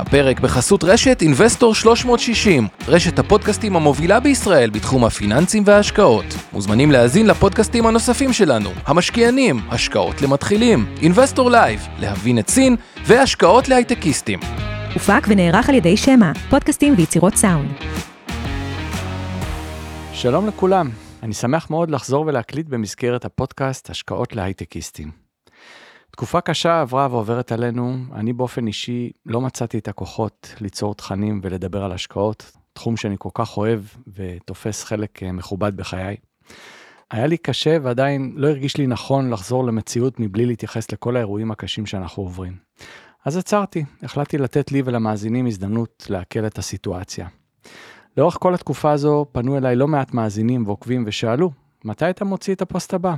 הפרק בחסות רשת Investor 360, רשת הפודקאסטים המובילה בישראל בתחום הפיננסים וההשקעות. מוזמנים להאזין לפודקאסטים הנוספים שלנו, המשקיענים, השקעות למתחילים, Investor Live, להבין את סין, והשקעות להייטקיסטים. הופק ונערך על ידי שמע, פודקאסטים ויצירות סאונד. שלום לכולם, אני שמח מאוד לחזור ולהקליט במסגרת הפודקאסט השקעות להייטקיסטים. תקופה קשה עברה ועוברת עלינו, אני באופן אישי לא מצאתי את הכוחות ליצור תכנים ולדבר על השקעות, תחום שאני כל כך אוהב ותופס חלק אה, מכובד בחיי. היה לי קשה ועדיין לא הרגיש לי נכון לחזור למציאות מבלי להתייחס לכל האירועים הקשים שאנחנו עוברים. אז עצרתי, החלטתי לתת לי ולמאזינים הזדמנות לעכל את הסיטואציה. לאורך כל התקופה הזו פנו אליי לא מעט מאזינים ועוקבים ושאלו, מתי אתה מוציא את הפוסט הבא?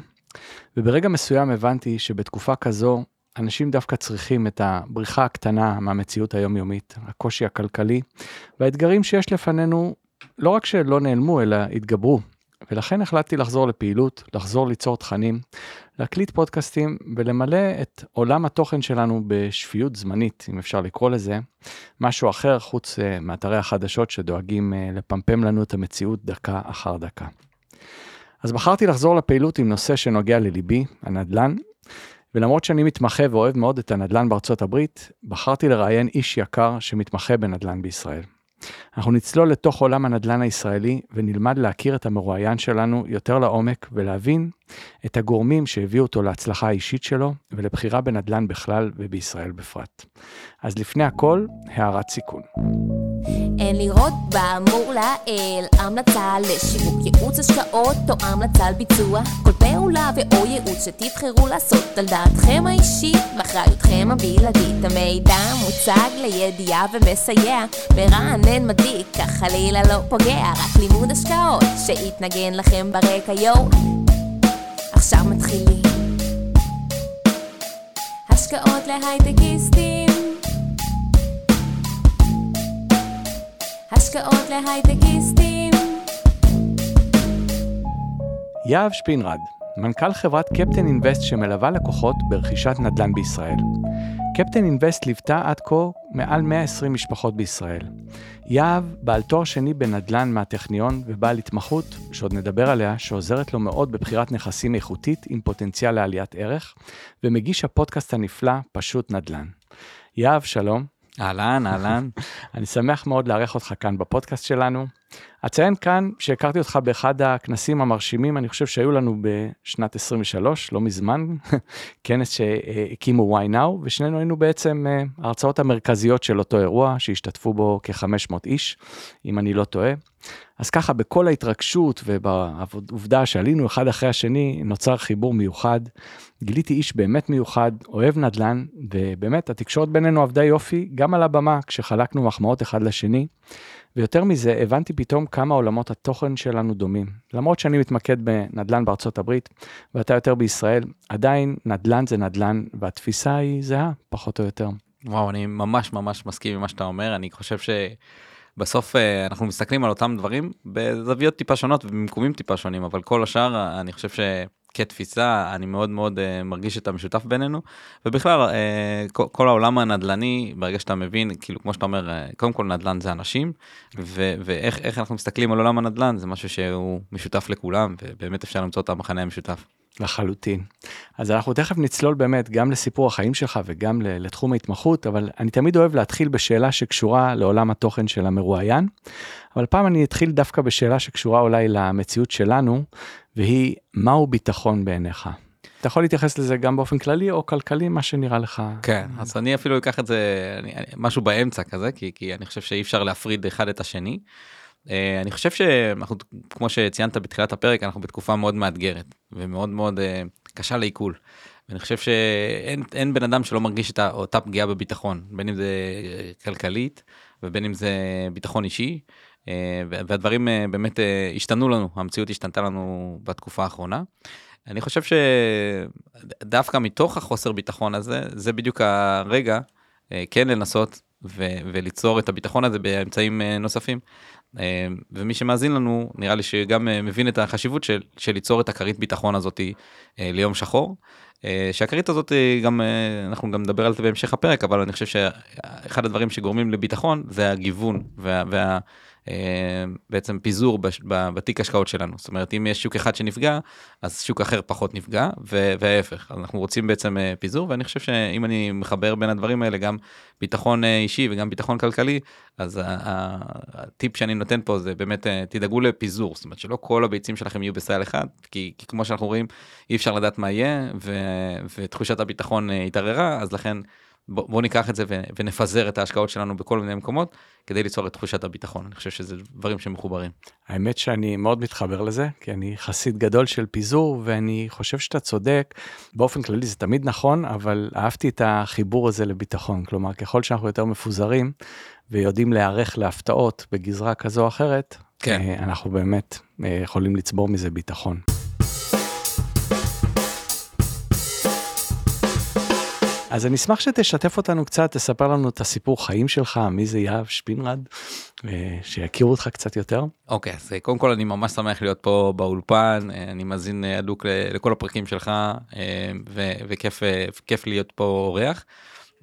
וברגע מסוים הבנתי שבתקופה כזו, אנשים דווקא צריכים את הבריחה הקטנה מהמציאות היומיומית, הקושי הכלכלי, והאתגרים שיש לפנינו לא רק שלא נעלמו, אלא התגברו. ולכן החלטתי לחזור לפעילות, לחזור ליצור תכנים, להקליט פודקאסטים ולמלא את עולם התוכן שלנו בשפיות זמנית, אם אפשר לקרוא לזה, משהו אחר חוץ uh, מאתרי החדשות שדואגים uh, לפמפם לנו את המציאות דקה אחר דקה. אז בחרתי לחזור לפעילות עם נושא שנוגע לליבי, הנדל"ן, ולמרות שאני מתמחה ואוהב מאוד את הנדל"ן בארצות הברית, בחרתי לראיין איש יקר שמתמחה בנדל"ן בישראל. אנחנו נצלול לתוך עולם הנדל"ן הישראלי ונלמד להכיר את המרואיין שלנו יותר לעומק ולהבין את הגורמים שהביאו אותו להצלחה האישית שלו ולבחירה בנדל"ן בכלל ובישראל בפרט. אז לפני הכל, הערת סיכון. אין לראות באמור לעיל המלצה לשיווק ייעוץ השקעות או המלצה על ביצוע כל פעולה ואו ייעוץ שתבחרו לעשות על דעתכם האישית ואחריותכם הבלעדית המידע מוצג לידיעה ומסייע מרענן מדיק כך חלילה לא פוגע רק לימוד השקעות שיתנגן לכם ברקע יואו. עכשיו מתחילים. השקעות להייטקיסטים. השקעות להייטקיסטים. יהב שפינרד, מנכ"ל חברת קפטן אינבסט שמלווה לקוחות ברכישת נדל"ן בישראל. קפטן אינבסט ליוותה עד כה מעל 120 משפחות בישראל. יהב בעל תואר שני בנדל"ן מהטכניון ובעל התמחות, שעוד נדבר עליה, שעוזרת לו מאוד בבחירת נכסים איכותית עם פוטנציאל לעליית ערך, ומגיש הפודקאסט הנפלא פשוט נדל"ן. יהב, שלום. אהלן, אהלן. אני שמח מאוד לארח אותך כאן בפודקאסט שלנו. אציין כאן שהכרתי אותך באחד הכנסים המרשימים, אני חושב שהיו לנו בשנת 23, לא מזמן, כנס שהקימו why now, ושנינו היינו בעצם אה, ההרצאות המרכזיות של אותו אירוע, שהשתתפו בו כ-500 איש, אם אני לא טועה. אז ככה, בכל ההתרגשות ובעובדה שעלינו אחד אחרי השני, נוצר חיבור מיוחד. גיליתי איש באמת מיוחד, אוהב נדל"ן, ובאמת התקשורת בינינו עבדה יופי גם על הבמה, כשחלקנו מחמאות אחד לשני. ויותר מזה, הבנתי פתאום כמה עולמות התוכן שלנו דומים. למרות שאני מתמקד בנדל"ן בארצות הברית, ואתה יותר בישראל, עדיין נדל"ן זה נדל"ן, והתפיסה היא זהה, פחות או יותר. וואו, אני ממש ממש מסכים עם מה שאתה אומר, אני חושב שבסוף אה, אנחנו מסתכלים על אותם דברים בזוויות טיפה שונות ובמקומים טיפה שונים, אבל כל השאר, אני חושב ש... כתפיסה אני מאוד מאוד uh, מרגיש את המשותף בינינו ובכלל uh, כל, העולם הנדל"ני ברגע שאתה מבין כאילו כמו שאתה אומר קודם כל נדל"ן זה אנשים ו- ואיך אנחנו מסתכלים על עולם הנדל"ן זה משהו שהוא משותף לכולם ובאמת אפשר למצוא את המחנה המשותף. לחלוטין. אז אנחנו תכף נצלול באמת גם לסיפור החיים שלך וגם לתחום ההתמחות, אבל אני תמיד אוהב להתחיל בשאלה שקשורה לעולם התוכן של המרואיין, אבל פעם אני אתחיל דווקא בשאלה שקשורה אולי למציאות שלנו, והיא, מהו ביטחון בעיניך? אתה יכול להתייחס לזה גם באופן כללי או כלכלי, מה שנראה לך. כן, אז אני אפילו אקח את זה, אני, משהו באמצע כזה, כי, כי אני חושב שאי אפשר להפריד אחד את השני. Uh, אני חושב שאנחנו, כמו שציינת בתחילת הפרק, אנחנו בתקופה מאוד מאתגרת ומאוד מאוד uh, קשה לעיכול. ואני חושב שאין בן אדם שלא מרגיש את אותה פגיעה בביטחון, בין אם זה כלכלית ובין אם זה ביטחון אישי. אה, והדברים אה, באמת אה, השתנו לנו, המציאות השתנתה לנו בתקופה האחרונה. אני חושב שדווקא מתוך החוסר ביטחון הזה, זה בדיוק הרגע כן לנסות ו- וליצור את הביטחון הזה באמצעים נוספים. ומי שמאזין לנו, נראה לי שגם מבין את החשיבות של, של ליצור את הכרית ביטחון הזאת ליום שחור. אה, שהכרית הזאת אה, גם, אה, אנחנו גם נדבר על זה בהמשך הפרק, אבל אני חושב שאחד הדברים שגורמים לביטחון זה הגיוון וה... וה אה, בעצם פיזור בתיק השקעות שלנו. זאת אומרת, אם יש שוק אחד שנפגע, אז שוק אחר פחות נפגע, וההפך. אז אנחנו רוצים בעצם אה, פיזור, ואני חושב שאם אני מחבר בין הדברים האלה, גם ביטחון אה, אישי וגם ביטחון כלכלי, אז הטיפ שאני נותן פה זה באמת, אה, תדאגו לפיזור, זאת אומרת שלא כל הביצים שלכם יהיו בסל אחד, כי, כי כמו שאנחנו רואים, אי אפשר לדעת מה יהיה, ו- ותחושת הביטחון אה, התערערה, אז לכן בוא, בוא ניקח את זה ו- ונפזר את ההשקעות שלנו בכל מיני מקומות, כדי ליצור את תחושת הביטחון. אני חושב שזה דברים שמחוברים. האמת שאני מאוד מתחבר לזה, כי אני חסיד גדול של פיזור, ואני חושב שאתה צודק. באופן כללי זה תמיד נכון, אבל אהבתי את החיבור הזה לביטחון. כלומר, ככל שאנחנו יותר מפוזרים ויודעים להיערך להפתעות בגזרה כזו או אחרת, כן. אה, אנחנו באמת אה, יכולים לצבור מזה ביטחון. אז אני אשמח שתשתף אותנו קצת, תספר לנו את הסיפור חיים שלך, מי זה יהב שפינרד, אה, שיכירו אותך קצת יותר. אוקיי, אז אה, קודם כל אני ממש שמח להיות פה באולפן, אה, אני מאזין הדוק לכל הפרקים שלך, וכיף כיף להיות פה אורח.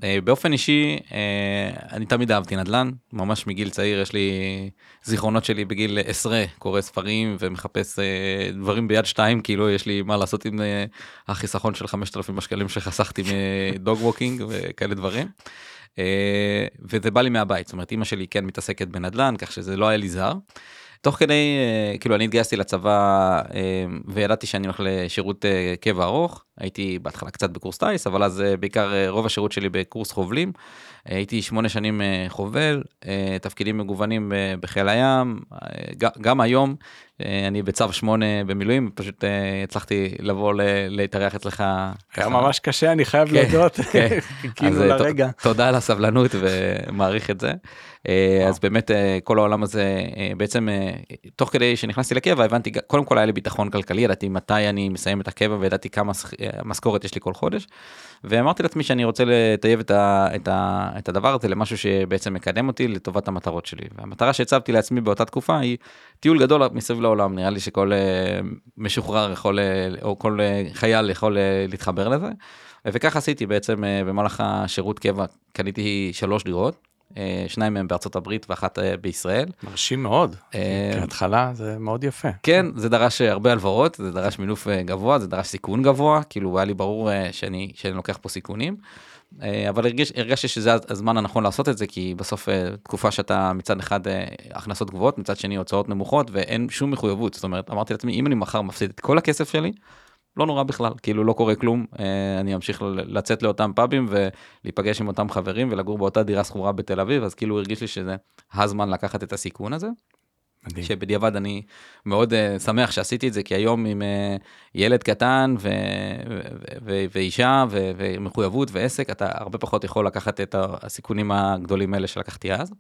אה, באופן אישי, אה, אני תמיד אהבתי נדל"ן, ממש מגיל צעיר יש לי זיכרונות שלי בגיל עשרה, קורא ספרים ומחפש אה, דברים ביד שתיים, כאילו יש לי מה לעשות עם החיסכון של 5,000 השקלים שחסכתי מ dog walking וכאלה דברים. וזה בא לי מהבית, זאת אומרת אמא שלי כן מתעסקת בנדל"ן, כך שזה לא היה לי זר. תוך כדי, אה, כאילו אני התגייסתי לצבא אה, וידעתי שאני הולך לשירות אה, קבע ארוך, הייתי בהתחלה קצת בקורס טיס, אבל אז בעיקר רוב השירות שלי בקורס חובלים. אה, הייתי שמונה שנים אה, חובל, אה, תפקידים מגוונים בחיל הים, גם היום אני בצו שמונה במילואים, פשוט הצלחתי לבוא להתארח אצלך. היה. ממש קשה, אני חייב כן, להודות, כן. כאילו לרגע. תודה על הסבלנות ומעריך את זה. אז באמת כל העולם הזה בעצם תוך כדי שנכנסתי לקבע הבנתי קודם כל היה לי ביטחון כלכלי ידעתי מתי אני מסיים את הקבע וידעתי כמה שכ- משכורת יש לי כל חודש. ואמרתי לעצמי שאני רוצה לטייב את, ה, את, ה, את הדבר הזה למשהו שבעצם מקדם אותי לטובת המטרות שלי והמטרה שהצבתי לעצמי באותה תקופה היא טיול גדול מסביב לעולם נראה לי שכל אה, משוחרר יכול אה, או כל אה, חייל יכול להתחבר לזה. וכך עשיתי בעצם במהלך השירות קבע קניתי שלוש דירות. שניים מהם בארצות הברית ואחת בישראל. מרשים מאוד, כהתחלה זה מאוד יפה. כן, זה דרש הרבה הלוואות, זה דרש מינוף גבוה, זה דרש סיכון גבוה, כאילו היה לי ברור שאני, שאני לוקח פה סיכונים. אה, אבל הרגיש, הרגשתי שזה הזמן הנכון לעשות את זה, כי בסוף אה, תקופה שאתה מצד אחד אה, הכנסות גבוהות, מצד שני הוצאות נמוכות, ואין שום מחויבות. זאת אומרת, אמרתי לעצמי, אם אני מחר מפסיד את כל הכסף שלי, לא נורא בכלל, כאילו לא קורה כלום, אני אמשיך לצאת לאותם פאבים ולהיפגש עם אותם חברים ולגור באותה דירה שכורה בתל אביב, אז כאילו הרגיש לי שזה הזמן לקחת את הסיכון הזה. מדהים. שבדיעבד אני מאוד uh, שמח שעשיתי את זה, כי היום עם uh, ילד קטן ו- ו- ו- ואישה ו- ומחויבות ועסק, אתה הרבה פחות יכול לקחת את הסיכונים הגדולים האלה שלקחתי אז.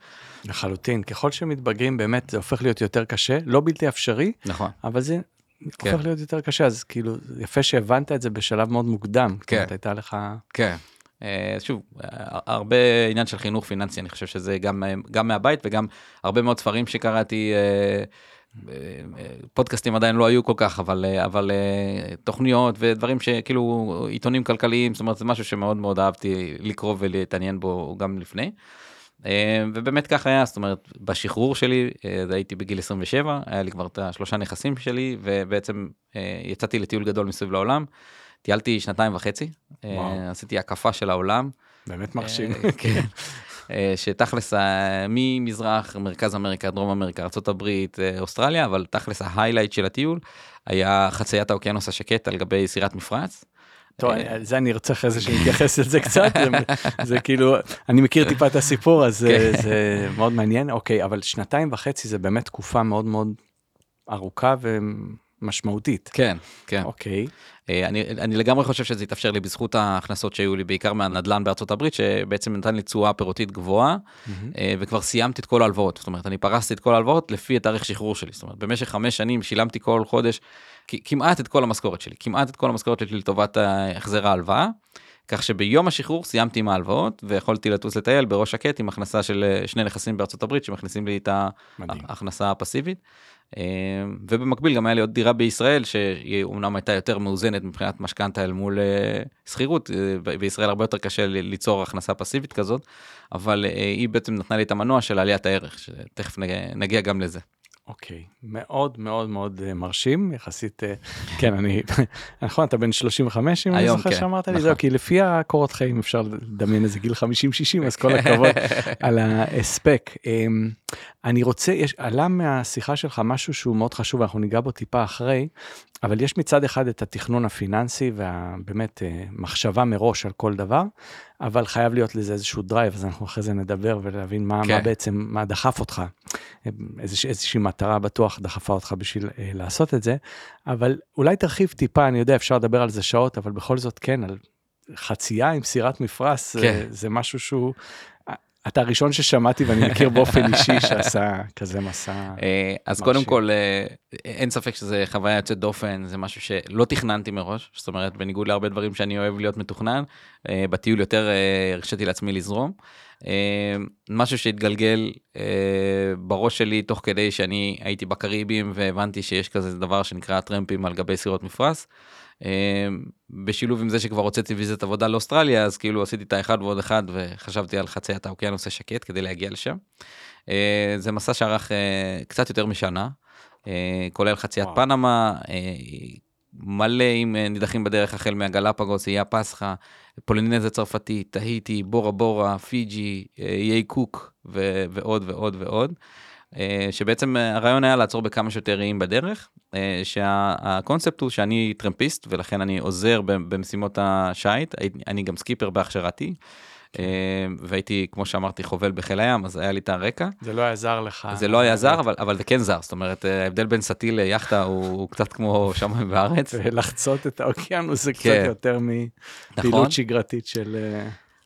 לחלוטין, ככל שמתבגרים באמת זה הופך להיות יותר קשה, לא בלתי אפשרי, נכון. אבל זה כן. הופך להיות יותר קשה, אז כאילו יפה שהבנת את זה בשלב מאוד מוקדם, כן. זאת אומרת, הייתה לך, כן. אה, שוב, אה, הרבה עניין של חינוך פיננסי, אני חושב שזה גם, אה, גם מהבית וגם הרבה מאוד ספרים שקראתי, פודקאסטים עדיין לא היו כל כך, אבל, אבל תוכניות ודברים שכאילו עיתונים כלכליים, זאת אומרת זה משהו שמאוד מאוד אהבתי לקרוא ולהתעניין בו גם לפני. ובאמת כך היה, זאת אומרת, בשחרור שלי, זה הייתי בגיל 27, היה לי כבר את השלושה נכסים שלי, ובעצם יצאתי לטיול גדול מסביב לעולם. טיילתי שנתיים וחצי, אה, וואו. עשיתי הקפה של העולם. באמת מרשים. אה, כן. אה, שתכלס ממזרח, מרכז אמריקה, דרום אמריקה, ארה"ב, אוסטרליה, אבל תכלס ההיילייט של הטיול היה חציית האוקיינוס השקט על גבי סירת מפרץ. טוב, על זה אני ארצה אחרי זה שנתייחס לזה קצת, זה- כאילו, אני מכיר טיפה את הסיפור, אז זה- כן. זה מאוד מעניין, אוקיי, אבל שנתיים וחצי זה באמת תקופה מאוד מאוד ארוכה ומשמעותית. כן, כן. אוקיי, אני, אני לגמרי חושב שזה התאפשר לי בזכות ההכנסות שהיו לי, בעיקר מהנדל"ן בארצות הברית, שבעצם נתן לי תשואה פירותית גבוהה, אה, וכבר סיימתי את כל ההלוואות. זאת אומרת, אני פרסתי את כל ההלוואות לפי התאריך שחרור שלי. זאת אומרת, במשך חמש שנים שילמתי כל חודש כמעט את כל המשכורת שלי, כמעט את כל המשכורת שלי לטובת אה, החזר ההלוואה. כך שביום השחרור סיימתי עם ההלוואות ויכולתי לטוס לטייל בראש שקט עם הכנסה של אה, שני נכסים בארצות הברית שמכניסים לי את. ההכנסה הפסיבית. אה, ובמקביל גם היה לי עוד דירה בישראל שהיא אומנם הייתה יותר מאוזנת מבחינת משכנתה אל מול אה, שכירות, אה, בישראל הרבה יותר קשה ליצור הכנסה פסיבית כזאת, אבל אה, היא בעצם נתנה לי את המנוע של עליית הערך, שתכף נג- נגיע גם לזה. אוקיי, מאוד מאוד מאוד אה, מרשים, יחסית, כן, אני, נכון, אתה בן 35, אם אני זוכר כן, שאמרת לי, נכון. זהו, כי לפי הקורות חיים אפשר לדמיין איזה גיל 50-60, אז כל הכבוד על ההספק. אני רוצה, יש, עלה מהשיחה שלך משהו שהוא מאוד חשוב, אנחנו ניגע בו טיפה אחרי, אבל יש מצד אחד את התכנון הפיננסי והבאמת אה, מחשבה מראש על כל דבר, אבל חייב להיות לזה איזשהו drive, אז אנחנו אחרי זה נדבר ולהבין מה, כן. מה בעצם, מה דחף אותך. איזוש, איזושהי מטרה בטוח דחפה אותך בשביל אה, לעשות את זה, אבל אולי תרחיב טיפה, אני יודע, אפשר לדבר על זה שעות, אבל בכל זאת כן, על חצייה עם סירת מפרש, כן. זה, זה משהו שהוא... אתה הראשון ששמעתי ואני מכיר באופן אישי שעשה כזה מסע. אה, אז. קודם כל אה, אין ספק שזה חוויה יוצאת דופן זה משהו שלא תכננתי מראש זאת אומרת בניגוד להרבה דברים שאני אוהב להיות מתוכנן אה, בטיול יותר הרשיתי לעצמי לזרום. משהו שהתגלגל בראש שלי תוך כדי שאני הייתי בקריבים והבנתי שיש כזה דבר שנקרא טרמפים על גבי סירות מפרש. אה, בשילוב עם זה שכבר הוצאתי ויזת עבודה לאוסטרליה אז כאילו עשיתי את האחד ועוד אחד וחשבתי על חציית האוקיינוס השקט כדי להגיע לשם. אה, זה מסע שארך אה, קצת יותר משנה, אה, כולל חציית וואו. פנמה, מלא עם נידחים בדרך החל מהגלפגוס, איי הפסחא, פולינזיה צרפתית, תהיטי, בורה בורה, פיג'י, איי קוק ו- ועוד ועוד ועוד. אה, שבעצם אה, הרעיון היה לעצור בכמה שיותר איים בדרך, אה, שהקונספט הוא שאני טרמפיסט ולכן אני עוזר במשימות השיט, הייתי- אני גם סקיפר בהכשרתי, אה, והייתי כמו שאמרתי חובל בחיל הים אז היה לי את הרקע. זה לא היה זר לך. זה לא היה זר אבל אבל זה כן זר זאת אומרת ההבדל בין סטי"ל ליאכטה הוא הוא קצת כמו שמיים וארץ. ולחצות את האוקיינוס זה קצת כן. יותר נכון. מפעילות שגרתית של...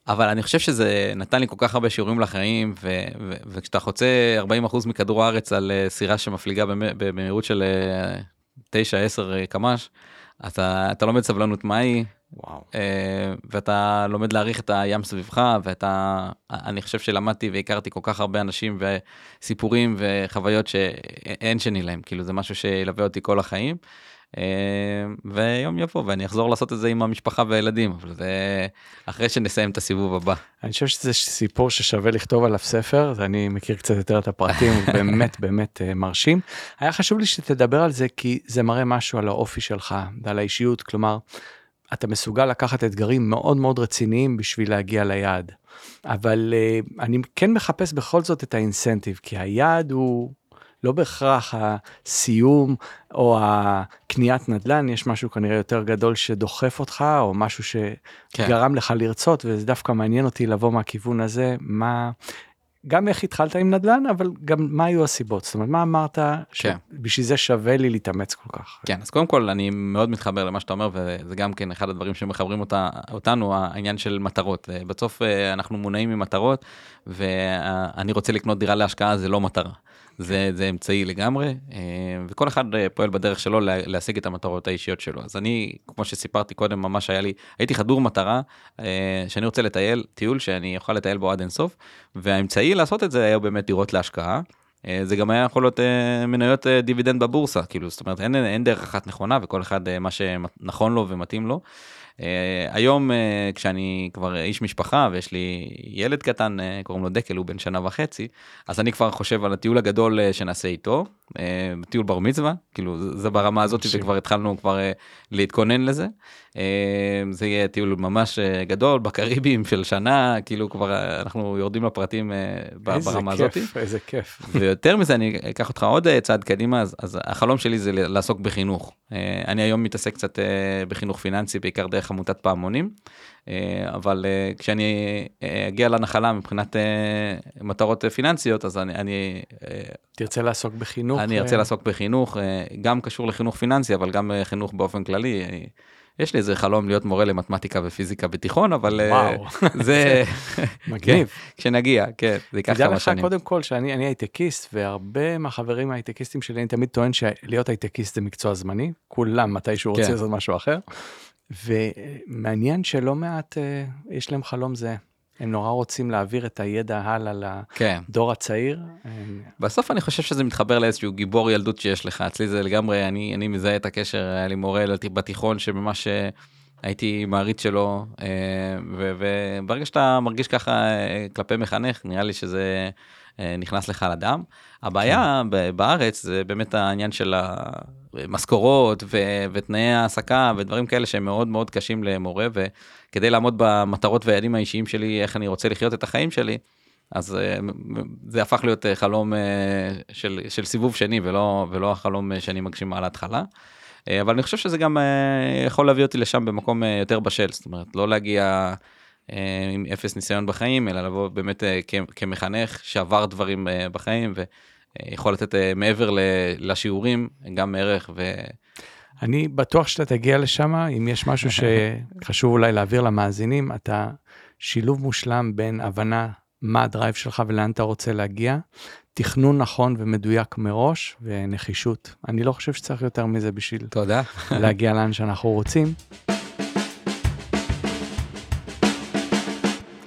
אה, אבל אני חושב שזה נתן לי כל כך הרבה שיעורים לחיים ו- ו- וכשאתה חוצה 40% מכדור הארץ על אה, סירה שמפליגה במ- במהירות של 9-10 קמ"ש אתה אתה לומד סבלנות מהי וואו. אה, ואתה לומד להעריך את הים סביבך ואתה אני חושב שלמדתי והכרתי כל כך הרבה אנשים וסיפורים וחוויות שאין שני להם כאילו זה משהו שילווה אותי כל החיים. אה, ויום יבוא ואני אחזור לעשות את זה עם המשפחה והילדים אבל זה אחרי שנסיים את הסיבוב הבא. אני חושב שזה סיפור ששווה לכתוב עליו ספר, אני מכיר קצת יותר את הפרטים, באמת באמת אה, מרשים. היה חשוב לי שתדבר על זה כי זה מראה משהו על האופי שלך ועל האישיות, כלומר, אתה מסוגל לקחת אתגרים מאוד מאוד רציניים בשביל להגיע ליעד. אבל אה, אני כן מחפש בכל זאת את האינסנטיב, כי היעד הוא לא בהכרח הסיום או הקניית נדל"ן, יש משהו כנראה יותר גדול שדוחף אותך, או משהו כן. שגרם לך לרצות, וזה דווקא מעניין אותי לבוא מהכיוון הזה, מה... גם איך התחלת עם נדל"ן, אבל גם מה היו הסיבות? זאת אומרת, מה אמרת כן. שבשביל זה שווה לי להתאמץ כל כך? כן אז קודם כל אני מאוד מתחבר למה שאתה אומר וזה גם כן אחד הדברים שמחברים אותה, אותנו העניין של מטרות בסוף אה, אנחנו מונעים ממטרות ואני רוצה לקנות דירה להשקעה זה לא מטרה. זה, זה אמצעי לגמרי אה, וכל אחד אה, פועל בדרך שלו לה- להשיג את המטרות האישיות שלו אז אני כמו שסיפרתי קודם ממש היה לי הייתי חדור מטרה אה, שאני רוצה לטייל טיול שאני אוכל לטייל בו עד אינסוף והאמצעי לעשות את זה היה באמת דירות להשקעה. זה גם היה יכול להיות מניות דיבידנד בבורסה כאילו זאת אומרת אין, אין דרך אחת נכונה וכל אחד מה שנכון לו ומתאים לו. אה, היום אה, כשאני כבר איש משפחה ויש לי ילד קטן אה, קוראים לו דקל הוא בן שנה וחצי אז אני כבר חושב על הטיול הגדול שנעשה איתו טיול בר מצווה כאילו זה- ברמה הזאת. וכבר התחלנו כבר אה, להתכונן לזה. אה, זה יהיה טיול ממש אה, גדול בקריבים של שנה כאילו כבר אה, אנחנו יורדים לפרטים אה, ברמה כיף, הזאת. איזה כיף. ויותר מזה אני אקח אותך עוד אה, צעד קדימה אז, אז החלום שלי זה לעסוק בחינוך. אה, אני היום מתעסק קצת אה, בחינוך פיננסי בעיקר דרך עמותת פעמונים אה, אבל אה, כשאני אה, אגיע לנחלה מבחינת אה, מטרות אה, פיננסיות אז אני, אני, אה, תרצה לעסוק בחינוך? אני ארצה לעסוק בחינוך אה, גם קשור לחינוך פיננסי אבל גם אה, חינוך באופן כללי. יש לי איזה חלום להיות מורה למתמטיקה ופיזיקה בתיכון אבל אה, זה מגניב. כן, כשנגיע כן זה ייקח תדע כמה לך שנים. קודם כל שאני אני הייטקיסט והרבה מהחברים ההייטקיסטים שלי אני תמיד טוען שלהיות הייטקיסט זה מקצוע זמני כולם מתישהו כן. רוצה לעשות משהו אחר. ומעניין שלא מעט יש להם חלום זה. הם נורא רוצים להעביר את הידע הלאה כן. לדור הצעיר. בסוף אני חושב שזה מתחבר לאיזשהו גיבור ילדות שיש לך אצלי זה לגמרי אני אני מזהה את הקשר היה לי מורה בתיכון שממש אה, הייתי מעריץ שלו אה, ו- וברגע שאתה מרגיש ככה אה, כלפי מחנך נראה לי שזה נכנס לך לדם. הבעיה כן. בארץ זה באמת העניין של המשכורות ו- ותנאי העסקה ודברים כאלה שהם מאוד מאוד קשים למורה וכדי לעמוד במטרות והיעדים האישיים שלי איך אני רוצה לחיות את החיים שלי. אז זה הפך להיות חלום של, של סיבוב שני ולא ולא החלום שאני מגשים על ההתחלה. אה, אבל אני חושב שזה גם אה, יכול להביא אותי לשם במקום אה, יותר בשל, זאת אומרת, לא להגיע עם אפס ניסיון בחיים, אלא לבוא באמת כמחנך שעבר דברים בחיים ויכול לתת מעבר לשיעורים גם ערך ו... אני בטוח שאתה תגיע לשם, אם יש משהו שחשוב אולי להעביר למאזינים, אתה שילוב מושלם בין הבנה מה הדרייב שלך ולאן אתה רוצה להגיע, תכנון נכון ומדויק מראש ונחישות. אני לא חושב שצריך יותר מזה בשביל תודה. להגיע לאן שאנחנו רוצים.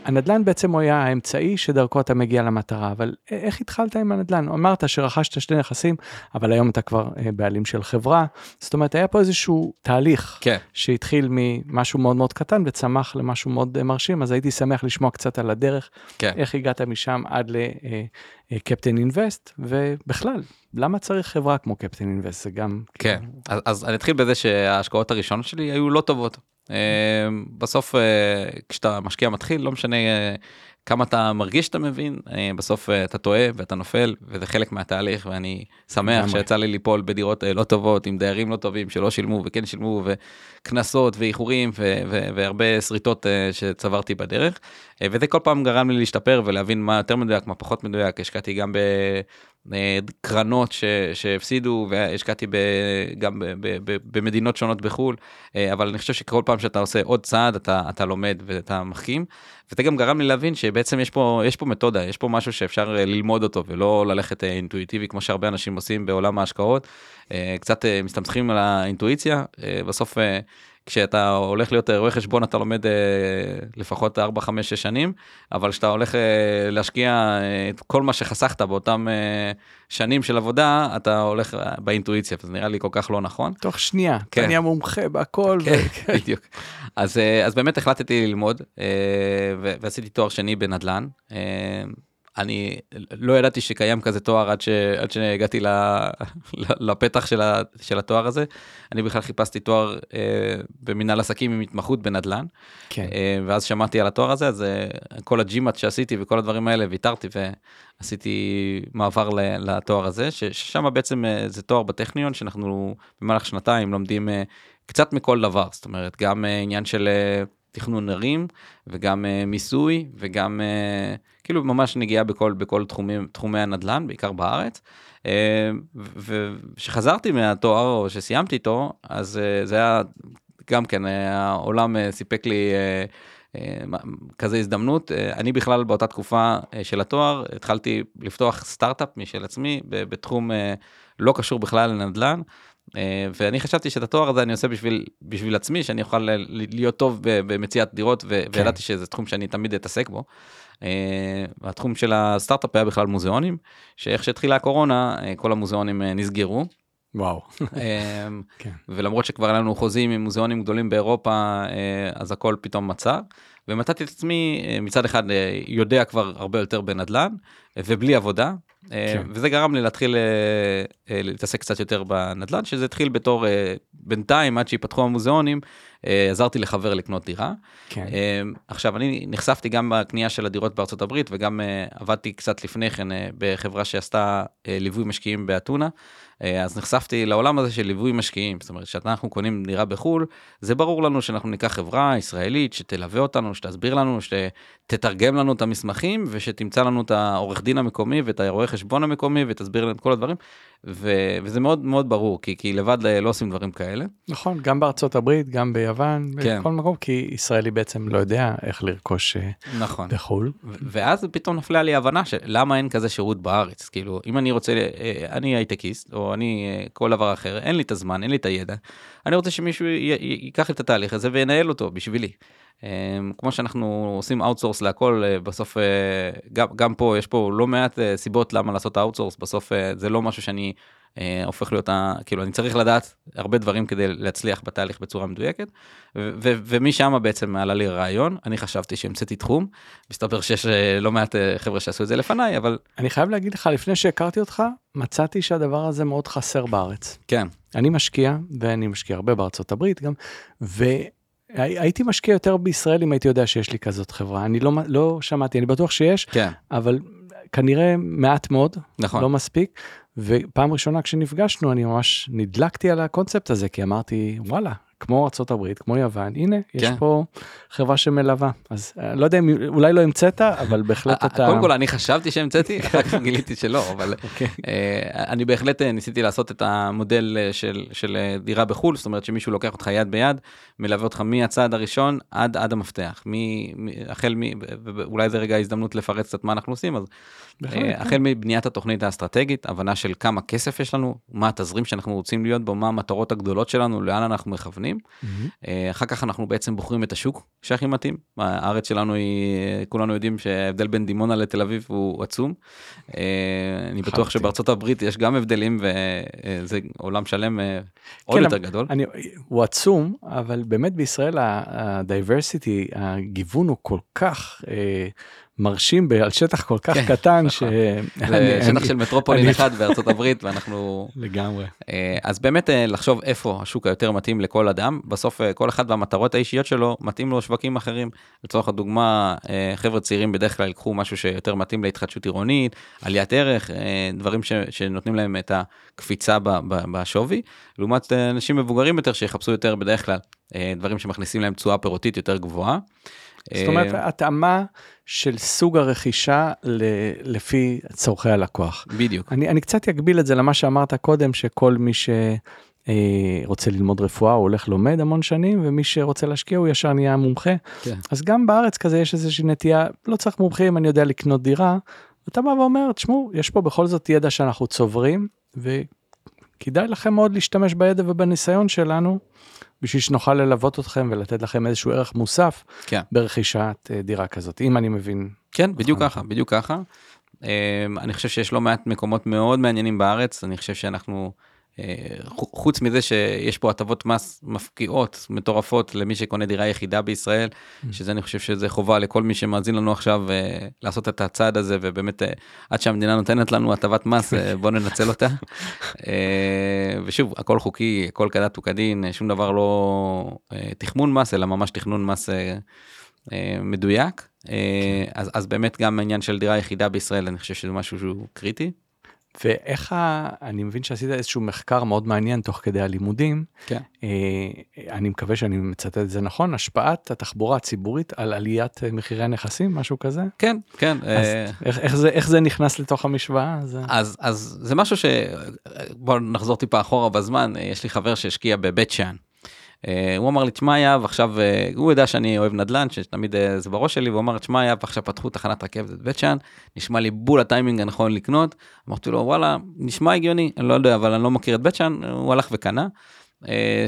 הנדל"ן בעצם הוא היה האמצעי שדרכו אתה מגיע למטרה, אבל איך התחלת עם הנדל"ן? אמרת שרכשת שני נכסים, אבל היום אתה כבר אה, בעלים של חברה, זאת אומרת היה פה איזשהו תהליך כן. שהתחיל ממשהו מאוד מאוד קטן וצמח למשהו מאוד אה, מרשים, אז הייתי שמח לשמוע קצת על הדרך, כן. איך הגעת משם עד לקפטן אינבסט, אה, ובכלל, למה צריך חברה כמו קפטן אינבסט? זה גם... כן, אז, אז אני אתחיל בזה שההשקעות הראשונות שלי היו לא טובות. אמ, בסוף אה, כשאתה משקיע מתחיל לא משנה אה, כמה אתה מרגיש שאתה מבין אה, בסוף אתה טועה ואתה נופל וזה חלק מהתהליך ואני שמח שיצא לי ליפול בדירות לא טובות עם דיירים לא טובים שלא שילמו וכן שילמו וקנסות ואיחורים והרבה שריטות שצברתי בדרך וזה כל פעם גרם לי להשתפר ולהבין מה יותר מדויק מה פחות מדויק השקעתי גם. קרנות ש, שהפסידו והשקעתי ב, גם ב, ב, ב, במדינות שונות בחו"ל, אה, אבל אני חושב שכל פעם שאתה עושה עוד צעד אתה, אתה לומד ואתה מחכים. וזה גם גרם לי להבין שבעצם יש פה, יש פה מתודה, יש פה משהו שאפשר אה, ללמוד אותו ולא ללכת אה, אינטואיטיבי כמו שהרבה אנשים עושים בעולם ההשקעות. קצת מסתמכים על האינטואיציה, בסוף כשאתה הולך להיות רואה חשבון אתה לומד אה, לפחות 4, 5, 6 שנים, אבל כשאתה הולך אה, להשקיע אה, את כל מה שחסכת באותם אה, שנים של עבודה, אתה הולך אה, באינטואיציה, וזה נראה לי כל כך לא נכון. תוך שנייה, כן. אתה נהיה מומחה בהכל. כן, ו... בדיוק. אז, אה, אז באמת החלטתי ללמוד, אה, ועשיתי תואר שני בנדל"ן. אה, אני לא ידעתי שקיים כזה תואר עד, ש, עד שהגעתי ל, לפתח של, ה, של התואר הזה. אני בכלל חיפשתי תואר אה, במנהל עסקים עם התמחות בנדל"ן. כן. אה, ואז שמעתי על התואר הזה, אז אה, כל הג'ימאט שעשיתי וכל הדברים האלה ויתרתי ועשיתי מעבר ל, לתואר הזה, ששם בעצם אה, זה תואר בטכניון שאנחנו במהלך שנתיים לומדים אה, קצת מכל דבר, זאת אומרת גם אה, עניין של... אה, תכנון ערים וגם uh, מיסוי וגם uh, כאילו ממש נגיעה בכל בכל תחומים תחומי הנדל"ן בעיקר בארץ. Uh, וכשחזרתי מהתואר או שסיימתי איתו אז uh, זה היה גם כן העולם uh, סיפק לי. כזה הזדמנות אני בכלל באותה תקופה של התואר התחלתי לפתוח סטארט-אפ משל עצמי בתחום לא קשור בכלל לנדל"ן אה, ואני חשבתי שאת התואר הזה אני עושה בשביל בשביל עצמי שאני אוכל להיות טוב במציאת דירות כן. וידעתי שזה תחום שאני תמיד אתעסק בו. אה, התחום של הסטארט-אפ היה בכלל מוזיאונים שאיך שהתחילה הקורונה אה, כל המוזיאונים נסגרו. וואו. כן. ולמרות שכבר היה לנו חוזים עם מוזיאונים גדולים באירופה אז הכל פתאום נעצר. ומצאתי את עצמי מצד אחד יודע כבר הרבה יותר בנדל"ן ובלי עבודה אה, כן. וזה גרם לי להתחיל אה, אה, להתעסק קצת יותר בנדל"ן, שזה התחיל בתור בינתיים עד שיפתחו המוזיאונים, עזרתי לחבר לקנות דירה. כן. עכשיו אני נחשפתי גם בקנייה של הדירות בארצות הברית וגם עבדתי קצת לפני כן בחברה שעשתה ליווי משקיעים באתונה. אה, אז נחשפתי לעולם הזה של ליווי משקיעים, זאת אומרת שאנחנו קונים דירה בחו"ל, זה ברור לנו שאנחנו ניקח חברה ישראלית שתלווה אותנו, שתסביר לנו, שתתרגם לנו את המסמכים ושתמצא לנו את העורך דין המקומי ואת הרואה חשבון המקומי ותסביר לנו את כל הדברים. ו- וזה מאוד מאוד ברור, כי, כי לבד לא עושים דברים כאלה. נכון, גם בארצות הברית, גם ביוון, כן. בכל מקום, כי ישראלי בעצם לא יודע איך לרכוש אה, נכון. בחו"ל. ו- ואז פתאום נפלה לי הבנה של למה אין כזה שירות בארץ. כאילו, אם אני רוצה, אה, אני הייטקיסט, או אני אה, כל דבר אחר, אין לי את הזמן, אין לי את הידע, אני רוצה שמישהו ייקח את התהליך הזה וינהל אותו בשבילי. אה, כמו שאנחנו עושים outsource להכל, אה, בסוף, אה, גם, גם פה, יש פה לא מעט סיבות למה לעשות outsource, בסוף זה לא משהו שאני אה, הופך להיות, ה- כאילו, אני צריך לדעת הרבה דברים כדי להצליח בתהליך בצורה מדויקת, ו- ו- ומשם בעצם עלה לי רעיון, אני חשבתי שהמצאתי תחום, מסתבר שיש אה, לא מעט אה, חבר'ה שעשו את זה לפניי, אבל אני חייב להגיד לך, לפני שהכרתי אותך, מצאתי שהדבר הזה מאוד חסר בארץ. כן, אני משקיע, ואני משקיע הרבה בארצות הברית גם, והייתי משקיע יותר בישראל אם הייתי יודע שיש לי כזאת חברה. אני לא, לא שמעתי, אני בטוח שיש, כן, אבל כנראה מעט מאוד, נכון. לא מספיק. ופעם ראשונה כשנפגשנו אני ממש נדלקתי על הקונספט הזה כי אמרתי וואלה כמו ארה"ב כמו יוון הנה יש כן. פה חברה שמלווה אז אה, לא יודע אם אולי לא המצאת אבל בהחלט אתה אה, קודם כל אני חשבתי שהמצאתי, אחר כך גיליתי שלא, אבל אוקיי. אה, אני בהחלט ניסיתי לעשות את המודל של, של דירה בחו"ל, זאת אומרת שמישהו לוקח אותך יד ביד, מלווה אותך מהצעד הראשון עד עד המפתח, מ- מ- החל מ... ואולי זה רגע ההזדמנות לפרט קצת מה אנחנו עושים, אז כן. החל מבניית התוכנית האסטרטגית, הבנה של כמה כסף יש לנו, מה התזרים שאנחנו רוצים להיות בו, מה המטרות הגדולות שלנו, לאן אנחנו מכוונים. מהמם. אה, אחר כך אנחנו בעצם בוחרים את השוק שהכי מתאים. הארץ שלנו היא, אה, כולנו יודעים שההבדל בין דימונה לתל אביב הוא עצום. אה, אני בטוח. שבארצות הברית יש גם הבדלים וזה עולם שלם אה, עוד כן, יותר גדול. אני, הוא עצום אבל באמת בישראל הדייברסיטי הגיוון הוא כל כך אה, מרשים על שטח כל כך כן, קטן נכון. שאני- זה שטח של מטרופולין אחד בארצות הברית ואנחנו לגמרי. אה, אז באמת אה, לחשוב איפה השוק היותר מתאים לכל אדם בסוף אה, כל אחד והמטרות האישיות שלו מתאים לו שווקים אחרים לצורך הדוגמה חבר'ה צעירים בדרך כלל ייקחו משהו שיותר מתאים להתחדשות עירונית עליית ערך דברים ש, שנותנים להם את הקפיצה ב, ב, בשווי לעומת אנשים מבוגרים יותר שיחפשו יותר בדרך כלל דברים שמכניסים להם תשואה פירותית יותר גבוהה. זאת אומרת התאמה של סוג הרכישה ל- לפי צורכי הלקוח. בדיוק אני, אני קצת אגביל את זה למה שאמרת קודם שכל מי שרוצה ללמוד רפואה הוא הולך לומד המון שנים ומי שרוצה להשקיע הוא ישר נהיה מומחה. כן. אז גם בארץ כזה יש איזושהי נטייה לא צריך מומחים אני יודע לקנות דירה. אתה בא ואומר תשמעו יש פה בכל זאת ידע שאנחנו צוברים וכדאי לכם מאוד להשתמש בידע ובניסיון שלנו בשביל שנוכל ללוות אתכם ולתת לכם איזשהו ערך מוסף כן. ברכישת אה, דירה כזאת אם אני מבין. כן, בדיוק נכון. ככה, בדיוק ככה. אמ, אני חושב שיש לא מעט מקומות מאוד מעניינים בארץ, אני חושב שאנחנו, אה, חוץ מזה שיש פה הטבות מס מפקיעות, מטורפות למי שקונה דירה יחידה בישראל, שזה אני חושב שזה חובה לכל מי שמאזין לנו עכשיו אה, לעשות את הצעד הזה, ובאמת אה, עד שהמדינה נותנת לנו הטבת מס, אה, בוא ננצל אותה. אה, ושוב, הכל חוקי, הכל כדת וכדין, אה, שום דבר לא אה, תכמון מס, אלא ממש תכנון מס אה, אה, מדויק. אה, אז, אז באמת גם העניין של דירה יחידה בישראל, אני חושב שזה משהו שהוא קריטי. ואיך ה... אני מבין שעשית איזשהו מחקר מאוד מעניין תוך כדי הלימודים. כן. אה, אני מקווה שאני מצטט את זה נכון, השפעת התחבורה הציבורית על עליית אה, מחירי הנכסים, משהו כזה? כן, כן. אז אה, איך, איך, זה, איך זה נכנס לתוך המשוואה? זה... אז אז זה משהו ש... בוא נחזור טיפה אחורה בזמן, אה, יש לי חבר שהשקיע בבית שאן. אה, הוא אמר לי, תשמע יאב, עכשיו, אה, הוא יודע שאני אוהב נדל"ן, שתמיד אה, זה בראש שלי, והוא אמר, תשמע יאב, עכשיו פתחו תחנת רכבת בבית שאן, נשמע לי בול הטיימינג הנכון לקנות. אמרתי לו, וואלה, נשמע הגיוני, אני לא יודע, אבל אני לא מכיר את בית שאן, הוא הלך וקנה.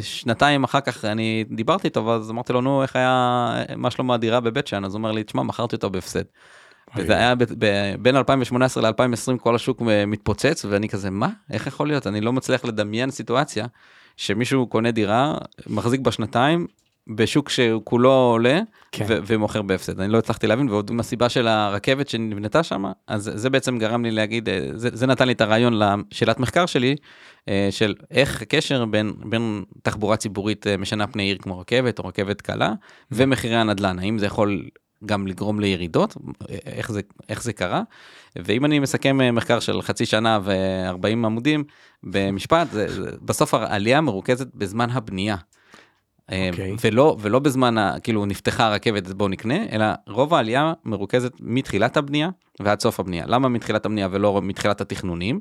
שנתיים אחר כך אני דיברתי איתו, ואז אמרתי לו, נו, איך היה, מה שלום הדירה בבית שאן? אז הוא אומר לי, תשמע, מכרתי אותה בהפסד. וזה היה בין 2018 ל-2020 כל השוק מתפוצץ ואני כזה מה איך יכול להיות אני לא מצליח לדמיין סיטואציה שמישהו קונה דירה מחזיק בה שנתיים בשוק שכולו עולה כן. ו- ומוכר בהפסד. אני לא הצלחתי להבין ועוד עם הסיבה של הרכבת שנבנתה שם אז זה בעצם גרם לי להגיד אה, זה, זה נתן לי את הרעיון לשאלת מחקר שלי אה, של איך הקשר בין בין תחבורה ציבורית אה, משנה פני עיר כמו רכבת או רכבת קלה ומחירי הנדל"ן. האם זה יכול גם לגרום לירידות איך זה איך זה קרה ואם אני מסכם אה, מחקר של חצי שנה ו-40 עמודים במשפט זה, זה בסוף העלייה מרוכזת בזמן הבנייה. אה, אוקיי. ולא, ולא בזמן, ה, כאילו נפתחה הרכבת אז בואו נקנה, אלא רוב העלייה מרוכזת מתחילת הבנייה ועד סוף הבנייה. למה מתחילת הבנייה ולא מתחילת התכנונים?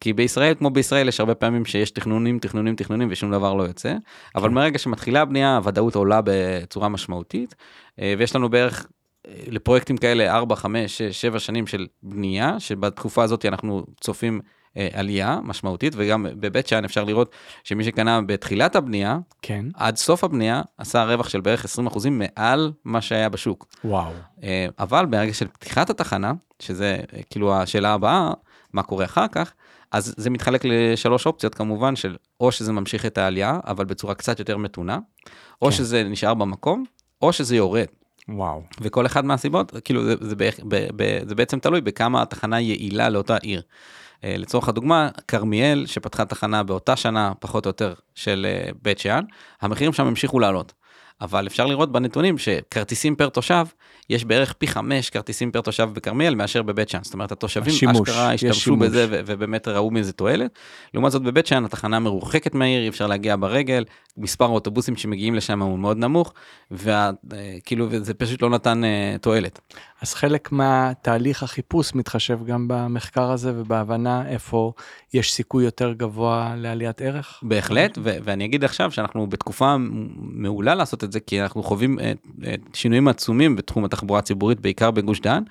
כי בישראל, כמו בישראל, יש הרבה פעמים שיש תכנונים, תכנונים, תכנונים ושום דבר לא יוצא, אבל מרגע שמתחילה הבנייה, הוודאות עולה בצורה משמעותית, אה, ויש לנו בערך אה, לפרויקטים כאלה 4, 5, 6, 7 שנים של בנייה, שבתקופה הזאת אנחנו צופים אה, עלייה משמעותית, וגם בבית שאן אפשר לראות שמי שקנה בתחילת הבנייה, כן. עד סוף הבנייה, עשה רווח של בערך 20% מעל מה שהיה בשוק. וואו. אבל ברגע של פתיחת התחנה, שזה כאילו השאלה הבאה, מה קורה אחר כך, אז זה מתחלק לשלוש אופציות כמובן, של או שזה ממשיך את העלייה, אבל בצורה קצת יותר מתונה, או כן. שזה נשאר במקום, או שזה יורד. וואו. וכל אחד מהסיבות, כאילו זה, זה, בערך- ב, ב, זה בעצם תלוי בכמה התחנה יעילה לאותה עיר. אה, לצורך הדוגמה, כרמיאל, שפתחה תחנה באותה שנה, פחות או יותר, של אה, בית שאן, המחירים שם המשיכו לעלות. אבל אפשר לראות בנתונים שכרטיסים פר תושב, יש בערך פי חמש כרטיסים פר תושב בכרמיאל מאשר בבית שאן. זאת אומרת, התושבים השימוש, אשכרה השתמשו. בזה ו- ובאמת ראו מזה תועלת. לעומת זאת, בבית שאן התחנה מרוחקת מהעיר, אי אפשר להגיע ברגל, מספר האוטובוסים שמגיעים לשם הוא מאוד נמוך, וכאילו, וזה פשוט לא נתן אה, תועלת. אז חלק מהתהליך החיפוש מתחשב גם במחקר הזה ובהבנה איפה יש סיכוי יותר גבוה לעליית ערך? בהחלט, ו- ואני אגיד עכשיו שאנחנו בתקופה מעולה לעשות את זה, כי אנחנו חווים אה, אה, שינויים עצומים בתחום התחבורה הציבורית, בעיקר בגוש דן.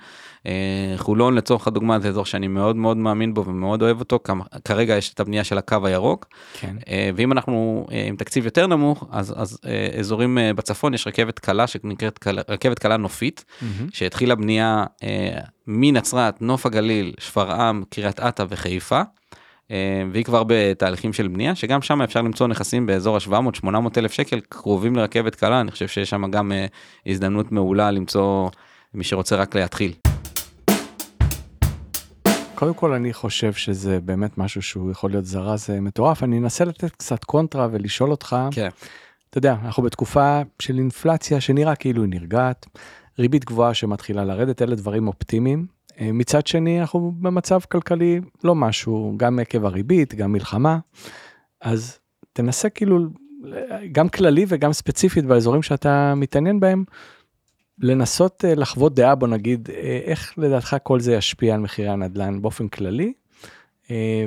אה, חולון לצורך הדוגמה זה אזור שאני מאוד מאוד מאמין בו ומאוד אוהב אותו, כרגע יש את הבנייה של הקו הירוק, כן. אה, ואם אנחנו אה, עם תקציב יותר נמוך, אז, אז אה, אזורים אה, בצפון יש רכבת קלה שנקראת קלה- רכבת קלה נופית, מהמם. שהתחילה בנייה אה, מנצרת, נוף הגליל, שפרעם, קריית אתא וחיפה. אה, והיא כבר בתהליכים של בנייה, שגם שם אפשר למצוא נכסים באזור ה-700-800 אלף שקל קרובים לרכבת קלה, אני חושב שיש שם גם אה, הזדמנות מעולה למצוא מי שרוצה רק להתחיל. קודם כל אני חושב שזה באמת משהו שהוא יכול להיות זרז אה, מטורף. אני אנסה לתת קצת קונטרה ולשאול אותך, כן. אתה יודע, אנחנו בתקופה של אינפלציה שנראה כאילו היא נרגעת, ריבית גבוהה שמתחילה לרדת, אלה דברים אופטימיים. אה, מצד שני, אנחנו במצב כלכלי לא משהו, גם עקב הריבית, גם מלחמה. אז תנסה כאילו, גם כללי וגם ספציפית באזורים שאתה מתעניין בהם, לנסות אה, לחוות דעה, בוא נגיד, אה, איך לדעתך כל זה ישפיע על מחירי הנדל"ן באופן כללי,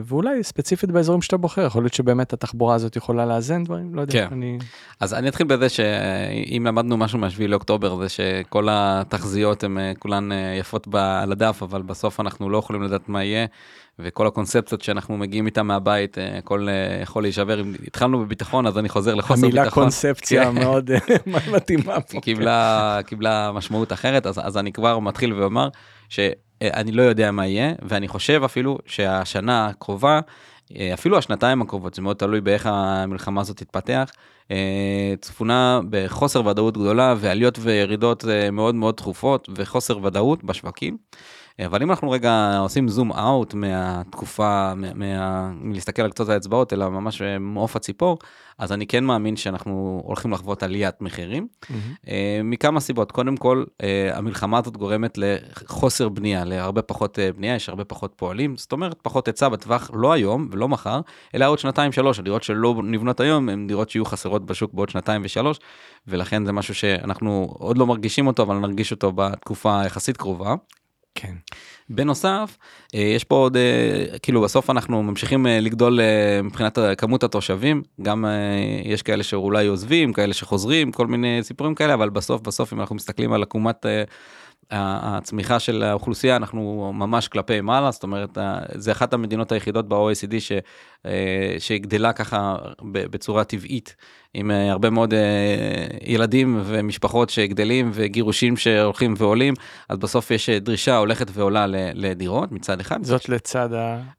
ואולי ספציפית באזורים שאתה בוחר, יכול להיות שבאמת התחבורה הזאת יכולה לאזן דברים, לא יודע, כן. אני... אז אני אתחיל בזה שאם למדנו משהו מה-7 לאוקטובר זה שכל התחזיות הן אה, כולן אה, יפות על הדף, אבל בסוף אנחנו לא יכולים לדעת מה יהיה, וכל הקונספציות שאנחנו מגיעים איתם מהבית, אה, הכל אה, יכול להישבר. אם התחלנו בביטחון אז אני חוזר לחוסר ביטחון. המילה קונספציה כן. מאוד אה, מתאימה פה. קיבלה, קיבלה משמעות אחרת, אז, אז אני כבר מתחיל ואומר שאני לא יודע מה יהיה, ואני חושב אפילו שהשנה הקרובה, אה, אפילו השנתיים הקרובות, זה מאוד תלוי באיך המלחמה הזאת תתפתח, אה, צפונה בחוסר ודאות גדולה ועליות וירידות אה, מאוד מאוד תכופות וחוסר ודאות בשווקים. אבל אם אנחנו רגע עושים זום אאוט מהתקופה, מה, מה, מלהסתכל על קצות האצבעות, אלא ממש אה, מעוף הציפור, אז אני כן מאמין שאנחנו הולכים לחוות עליית מחירים. אה, מכמה סיבות. קודם כל, אה, המלחמה הזאת גורמת לחוסר בנייה, להרבה פחות בנייה, יש הרבה פחות פועלים, זאת אומרת, פחות היצע בטווח, לא היום ולא מחר, אלא עוד שנתיים שלוש. הדירות שלא נבנות היום הן דירות שיהיו חסרות בשוק בעוד שנתיים ושלוש, ולכן זה משהו שאנחנו עוד לא מרגישים אותו, אבל נרגיש אותו בתקופה יחסית קרובה. כן. בנוסף, אה, יש פה עוד, אה, כאילו בסוף אנחנו ממשיכים אה, לגדול מבחינת כמות התושבים, גם יש כאלה שאולי עוזבים, כאלה שחוזרים, כל מיני סיפורים כאלה, אבל בסוף בסוף אם אנחנו מסתכלים על עקומת הצמיחה של האוכלוסייה, אנחנו ממש כלפי מעלה, זאת אומרת, זה אחת המדינות היחידות ב-OECD שגדלה ככה בצורה טבעית, עם אה, הרבה מאוד אה, ילדים ומשפחות שגדלים וגירושים שהולכים ועולים, אז בסוף יש אה, דרישה הולכת ועולה לדירות מצד אחד. זאת לצד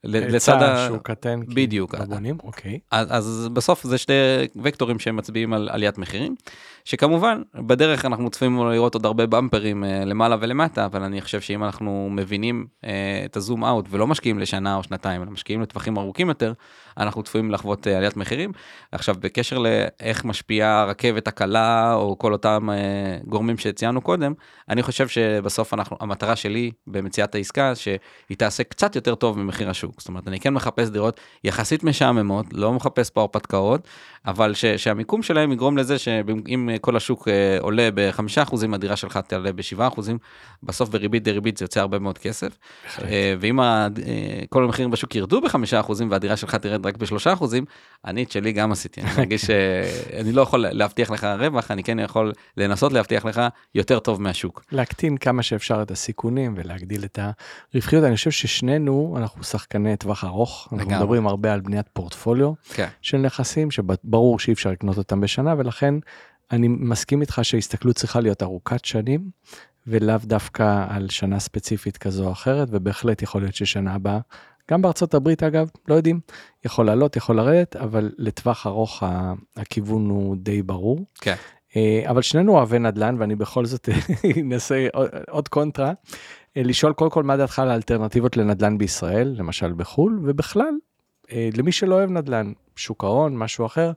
ההיצע שהוא קטן. בדיוק. לא בונים, אוקיי. אז, אז בסוף זה שני וקטורים שמצביעים על עליית מחירים, שכמובן בדרך אנחנו צפויים לראות עוד הרבה במפרים למעלה ולמטה, אבל אני חושב שאם אנחנו מבינים את הזום אאוט ולא משקיעים לשנה או שנתיים, אלא משקיעים לטווחים ארוכים יותר, אנחנו צפויים לחוות אה, עליית מחירים. עכשיו בקשר איך משפיעה הרכבת הקלה או כל אותם אה, גורמים שציינו קודם, אני חושב שבסוף אנחנו, המטרה שלי במציאת העסקה, שהיא תעשה קצת יותר טוב ממחיר השוק. זאת אומרת, אני כן מחפש דירות יחסית משעממות, לא מחפש פה הרפתקאות, אבל ש, שהמיקום שלהם יגרום לזה שאם כל השוק אה, עולה ב-5%, הדירה שלך תעלה ב-7%, בסוף בריבית דריבית זה יוצא הרבה מאוד כסף. אה, ואם ה, אה, כל המחירים בשוק ירדו ב-5% והדירה שלך תרד רק ב-3%, אני את שלי גם עשיתי. אני מרגיש שאני לא יכול להבטיח לך רווח, אני כן יכול לנסות להבטיח לך יותר טוב מהשוק. להקטין כמה שאפשר את הסיכונים ולהגדיל את הרווחיות. אני חושב ששנינו, אנחנו שחקני טווח ארוך. אנחנו לגמרי. מדברים הרבה על בניית פורטפוליו כן. של נכסים, שברור שאי אפשר לקנות אותם בשנה, ולכן אני מסכים איתך שההסתכלות צריכה להיות ארוכת שנים, ולאו דווקא על שנה ספציפית כזו או אחרת, ובהחלט יכול להיות ששנה הבאה, גם בארצות הברית אגב, לא יודעים, יכול לעלות, יכול לרדת, אבל לטווח ארוך הכיוון הוא די ברור. כן. אה, אבל שנינו אוהבי נדל"ן, ואני בכל זאת אנסה עוד- עוד קונטרה, אה, לשאול קודם כל מה דעתך על האלטרנטיבות לנדל"ן בישראל, למשל בחו"ל, ובכלל, אה, למי שלא אוהב נדל"ן, שוק ההון, משהו אחר,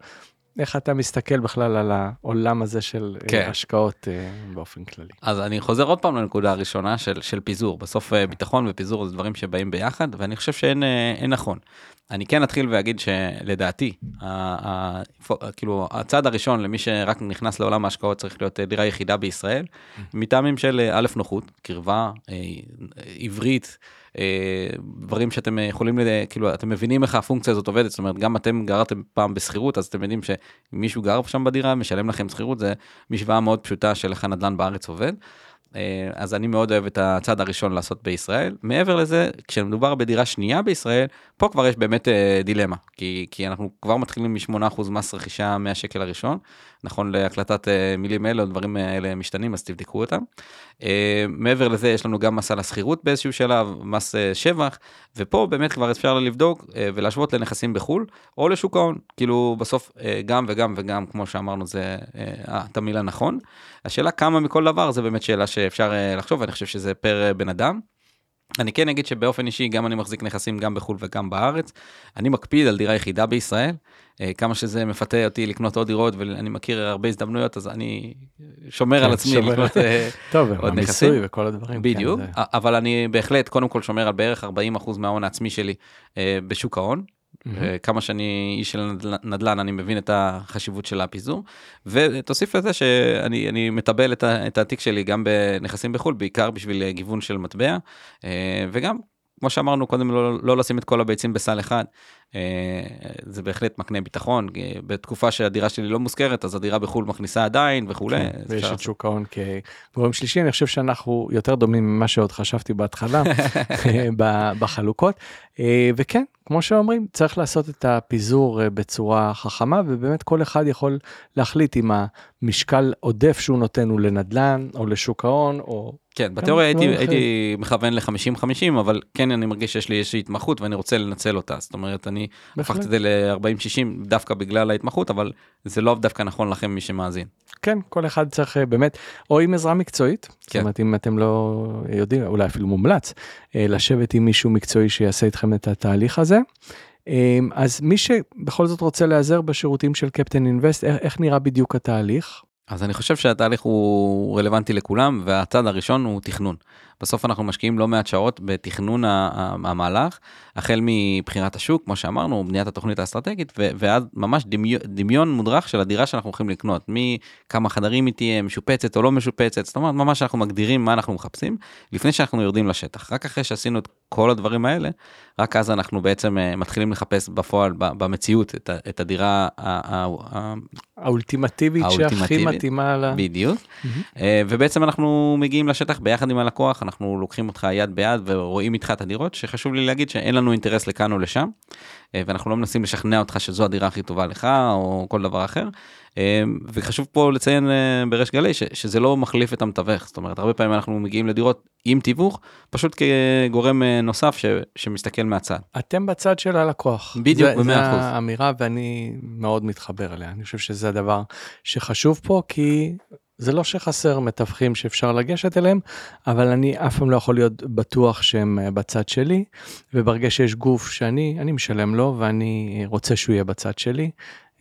איך אתה מסתכל בכלל על העולם הזה של אה, כן. השקעות אה, באופן כללי? אז אני חוזר עוד פעם לנקודה הראשונה של, של פיזור. בסוף אה, ביטחון ופיזור זה דברים שבאים ביחד, ואני חושב שאין אין נכון. אני כן אתחיל ואגיד שלדעתי, ה, ה, כאילו הצעד הראשון למי שרק נכנס לעולם ההשקעות צריך להיות דירה יחידה בישראל, מטעמים של א' נוחות, קרבה, עברית. אה, דברים שאתם יכולים, ל- כאילו, אתם מבינים איך הפונקציה הזאת עובדת, זאת אומרת, גם אתם גרתם פעם בשכירות, אז אתם יודעים שאם מישהו גר שם בדירה, משלם לכם שכירות, זה משוואה מאוד פשוטה של איך הנדל"ן בארץ עובד. אה, אז אני מאוד אוהב את הצעד הראשון לעשות בישראל. מעבר לזה, כשמדובר בדירה שנייה בישראל, פה כבר יש באמת אה, דילמה, כי, כי אנחנו כבר מתחילים מ-8% מס רכישה מהשקל הראשון, נכון להקלטת אה, מילים אלה, הדברים האלה משתנים, אז תבדקו אותם. מעבר לזה, יש לנו גם מס על השכירות באיזשהו שלב, מס שבח, ופה באמת כבר אפשר לבדוק ולהשוות לנכסים בחו"ל, או לשוק ההון, כאילו בסוף גם וגם וגם, כמו שאמרנו, זה התמהיל הנכון. השאלה כמה מכל דבר זה באמת שאלה שאפשר אה, לחשוב, ואני חושב שזה פר אה, בן אדם. אני כן אגיד שבאופן אישי גם אני מחזיק נכסים גם בחו"ל וגם בארץ. אני מקפיד על דירה יחידה בישראל, אה, כמה שזה מפתה אותי לקנות עוד דירות ואני מכיר הרבה הזדמנויות אז אני שומר כן, על עצמי שומר. לקנות אה, טוב, עוד המיסוי נכסים. וכל הדברים. בדיוק, כן, זה- אבל אני בהחלט קודם כל שומר על בערך 40% מההון העצמי שלי בשוק ההון. מהמם. כמה שאני איש של נדל- נדל"ן אני מבין את החשיבות של הפיזור ותוסיף לזה שאני אני מטבל את, את התיק שלי גם בנכסים בחו"ל בעיקר בשביל אה, גיוון של מטבע. אה, וגם כמו שאמרנו קודם לא, לא לשים את כל הביצים בסל אחד. אה, זה בהחלט מקנה ביטחון אה, בתקופה שהדירה שלי לא מוזכרת אז הדירה בחו"ל מכניסה עדיין וכולי. כן, ויש את שוק ההון כגורם שלישי, אני חושב שאנחנו יותר דומים ממה שעוד חשבתי בהתחלה בחלוקות. אה, וכן, כמו שאומרים, צריך לעשות את הפיזור אה, בצורה חכמה, ובאמת כל אחד יכול להחליט אם המשקל עודף שהוא נותן הוא לנדל"ן או לשוק ההון, או כן, בתיאוריה הייתי, הייתי מכוון ל-50-50, אבל כן אני מרגיש שיש לי איזושהי התמחות ואני רוצה לנצל אותה. זאת אומרת, אני בהחלט. הפכתי את זה ל-40-60 דווקא בגלל ההתמחות, אבל זה לא דווקא נכון לכם מי שמאזין. כן, כל אחד צריך אה, באמת, או עם עזרה מקצועית, זאת כן. אומרת, אם אתם לא יודעים, אולי אפילו מומלץ, אה, לשבת עם מישהו מקצועי שיעשה איתכם את התהליך הזה. אה, אז מי שבכל זאת רוצה להיעזר בשירותים של קפטן אינבסט, איך, נראה בדיוק התהליך? אז אני חושב שהתהליך הוא רלוונטי לכולם, והצעד הראשון הוא תכנון. בסוף אנחנו משקיעים לא מעט שעות בתכנון המהלך, החל מבחירת השוק, כמו שאמרנו, בניית התוכנית האסטרטגית, ו- ועד ממש דמיון, דמיון מודרך של הדירה שאנחנו הולכים לקנות, מכמה חדרים היא תהיה, משופצת או לא משופצת, זאת אומרת, ממש אנחנו מגדירים מה אנחנו מחפשים, לפני שאנחנו יורדים לשטח. רק אחרי שעשינו את כל הדברים האלה, רק אז אנחנו בעצם אה, מתחילים לחפש בפועל, במציאות, את, הדירה האולטימטיבית שהכי מתאימה ל... בדיוק. אה, ובעצם אנחנו מגיעים לשטח ביחד עם הלקוח, אנחנו לוקחים אותך יד ביד ורואים איתך את הדירות, שחשוב לי להגיד שאין לנו אינטרס לכאן או לשם, אה, ואנחנו לא מנסים לשכנע אותך שזו הדירה הכי טובה לך או כל דבר אחר. אה, וחשוב פה לציין אה, בריש גלי ש- שזה לא מחליף את המתווך, זאת אומרת הרבה פעמים אנחנו מגיעים לדירות עם תיווך, פשוט כגורם נוסף ש- שמסתכל מהצד. אתם בצד של הלקוח. בדיוק, במאה אחוז. זה האמירה ואני מאוד מתחבר אליה. אני חושב שזה הדבר שחשוב פה, כי זה לא שחסר מתווכים שאפשר לגשת אליהם, אבל אני אף פעם לא יכול להיות בטוח שהם אה, בצד שלי, וברגע שיש גוף שאני, אני משלם לו ואני רוצה שהוא יהיה בצד שלי,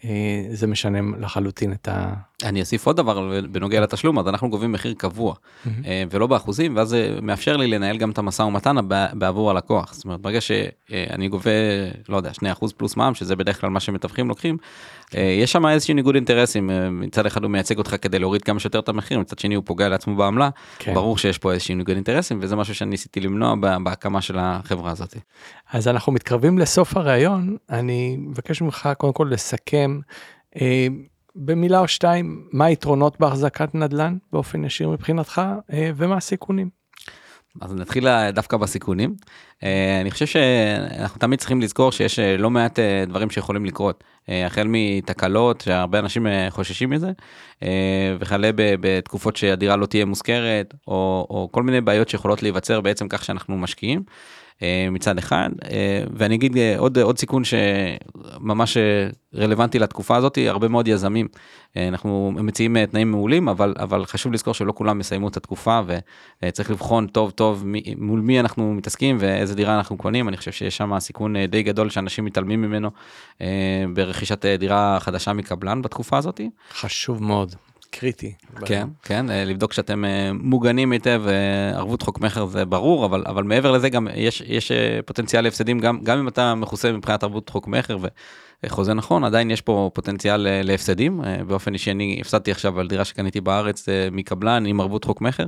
אה, זה משנה לחלוטין את ה... אני אוסיף עוד דבר בנוגע לתשלום, אז אנחנו גובים מחיר קבוע אה, ולא באחוזים, ואז זה מאפשר לי לנהל גם את המשא ומתן בעבור הלקוח. זאת אומרת, ברגע שאני גובה, לא יודע, 2% פלוס מע"מ, שזה בדרך כלל מה שמתווכים לוקחים, אה, יש שם איזשהו ניגוד אינטרסים, אה, מצד אחד הוא מייצג אותך כדי להוריד כמה שיותר את המחיר, מצד שני הוא פוגע לעצמו בעמלה, כן. ברור שיש פה איזשהו ניגוד אינטרסים, וזה משהו שאני ניסיתי למנוע בהקמה של החברה הזאת. אז אנחנו מתקרבים לסוף הראיון, אני מבקש ממך קודם כל לסכם במילה או שתיים, מה היתרונות בהחזקת נדל"ן באופן ישיר מבחינתך, אה, ומה הסיכונים. אז נתחיל דווקא בסיכונים. אה, אני חושב שאנחנו תמיד צריכים לזכור שיש אה, לא מעט אה, דברים שיכולים לקרות, אה, החל מתקלות שהרבה אנשים אה, חוששים מזה, אה, וכלה ב- בתקופות שהדירה לא תהיה מושכרת, או, או כל מיני בעיות שיכולות להיווצר בעצם כך שאנחנו משקיעים. אה, מצד אחד אה, ואני אגיד אה, עוד עוד סיכון שממש אה, רלוונטי לתקופה הזאת הרבה מאוד יזמים אה, אנחנו מציעים אה, תנאים מעולים אבל אבל חשוב לזכור שלא כולם יסיימו את התקופה וצריך לבחון טוב טוב מול מי אנחנו מתעסקים ואיזה דירה אנחנו קונים אני חושב שיש שם סיכון אה, די גדול שאנשים מתעלמים ממנו אה, ברכישת אה, דירה חדשה מקבלן בתקופה הזאת. חשוב מאוד, קריטי. כן, כן, אה, לבדוק שאתם אה, מוגנים היטב, אה, ערבות חוק מכר זה ברור, אבל, אבל מעבר לזה גם יש, יש פוטנציאל להפסדים, גם, גם אם אתה מכוסה מבחינת ערבות חוק מכר וחוזה נכון, עדיין יש פה פוטנציאל אה, להפסדים. אה, באופן אישי אני הפסדתי עכשיו על דירה שקניתי בארץ אה, מקבלן עם ערבות חוק מכר,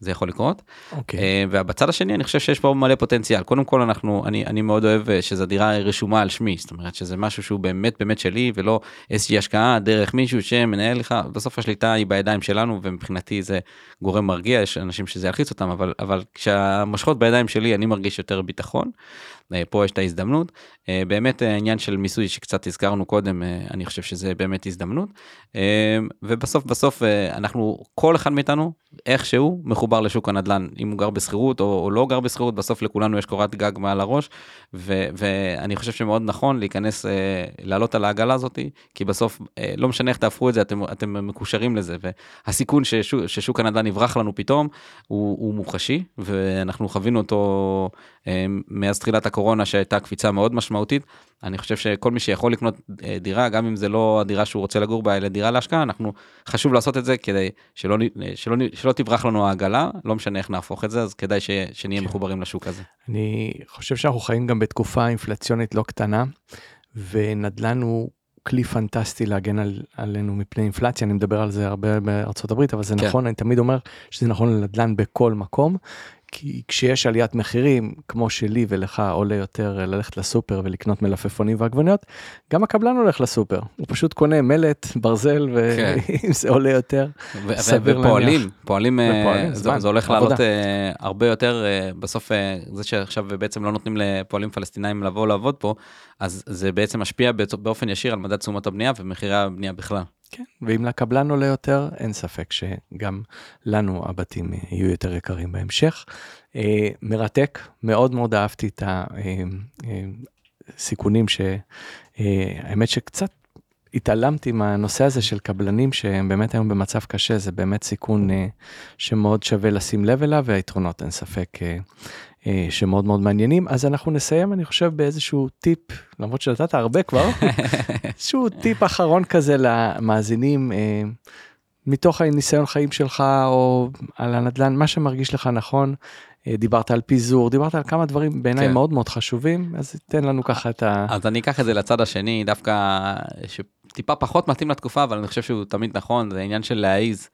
זה יכול לקרות. אוקיי. אה, ובצד השני אני חושב שיש פה מלא פוטנציאל קודם כל אנחנו אני אני מאוד אוהב שזו דירה רשומה על שמי זאת אומרת שזה משהו שהוא באמת באמת שלי ולא איזושהי השקעה דרך מישהו שמנהל לך בסוף השליטה היא בידיים שלנו ומבחינתי זה גורם מרגיע יש אנשים שזה ילחיץ אותם אבל אבל כשהמושכות בידיים שלי אני מרגיש יותר ביטחון. אה, פה יש את ההזדמנות. אה, באמת אה, העניין של מיסוי שקצת הזכרנו קודם אה, אני חושב שזה באמת הזדמנות. אה, ובסוף בסוף אה, אנחנו כל אחד מאיתנו איכשהו מחובר לשוק הנדל"ן. אם הוא גר בשכירות או, או לא גר בשכירות בסוף לכולנו יש קורת גג מעל הראש. ו, ואני חושב שמאוד נכון להיכנס אה, לעלות על העגלה הזאת כי בסוף אה, לא משנה איך תהפכו את זה אתם אתם מקושרים לזה. והסיכון ששוק, ששוק הנדל"ן יברח לנו פתאום הוא, הוא מוחשי ואנחנו חווינו אותו אה, מאז תחילת הקורונה שהייתה קפיצה מאוד משמעותית. אני חושב שכל מי שיכול לקנות אה, דירה גם אם זה לא הדירה שהוא רוצה לגור בה אלא דירה להשקעה אנחנו חשוב לעשות את זה כדי שלא, אה, שלא, נ- שלא תברח לנו העגלה לא משנה איך נהפוך את זה אז כדאי ש, שנהיה כן. מחוברים לשוק הזה. אני חושב שאנחנו חיים גם בתקופה אינפלציונית לא קטנה, ונדל"ן הוא כלי פנטסטי להגן על, עלינו מפני אינפלציה, אני מדבר על זה הרבה בארצות הברית, אבל זה כן. נכון, אני תמיד אומר שזה נכון לנדל"ן בכל מקום, כי כשיש עליית מחירים, כמו שלי ולך עולה יותר ללכת לסופר ולקנות מלפפונים ועגבניות, גם הקבלן הולך לסופר, הוא פשוט קונה מלט, ברזל, כן. ואם זה עולה יותר, סביר ופועלים, להניח. פועלים, אה, ופועלים, זה, זה הולך עבודה. לעלות אה, הרבה יותר, אה, בסוף אה, זה שעכשיו בעצם לא נותנים לפועלים פלסטינאים לבוא לעבוד פה, אז זה בעצם משפיע באופן ישיר על מדד תשומות הבנייה ומחירי הבנייה בכלל. כן, ואם לקבלן עולה יותר, אין ספק שגם לנו הבתים אה, יהיו יותר יקרים בהמשך. אה, מרתק, מאוד מאוד אהבתי את הסיכונים שהאמת שקצת התעלמתי מהנושא הזה של קבלנים שהם באמת היום במצב קשה, זה באמת סיכון אה, שמאוד שווה לשים לב אליו, והיתרונות אין ספק אה, אה, שמאוד מאוד מעניינים. אז אנחנו נסיים, אני חושב, באיזשהו טיפ, למרות שנתת הרבה כבר, איזשהו טיפ אחרון כזה למאזינים, אה, מתוך הניסיון חיים שלך או על הנדל"ן, מה שמרגיש לך נכון. אה, דיברת על פיזור, דיברת על כמה דברים בעיניי כן. מאוד מאוד חשובים, אז תן לנו ככה את ה... אז אני אקח את זה לצד השני, דווקא שטיפה פחות מתאים לתקופה, אבל אני חושב שהוא תמיד נכון, זה עניין של להעיז,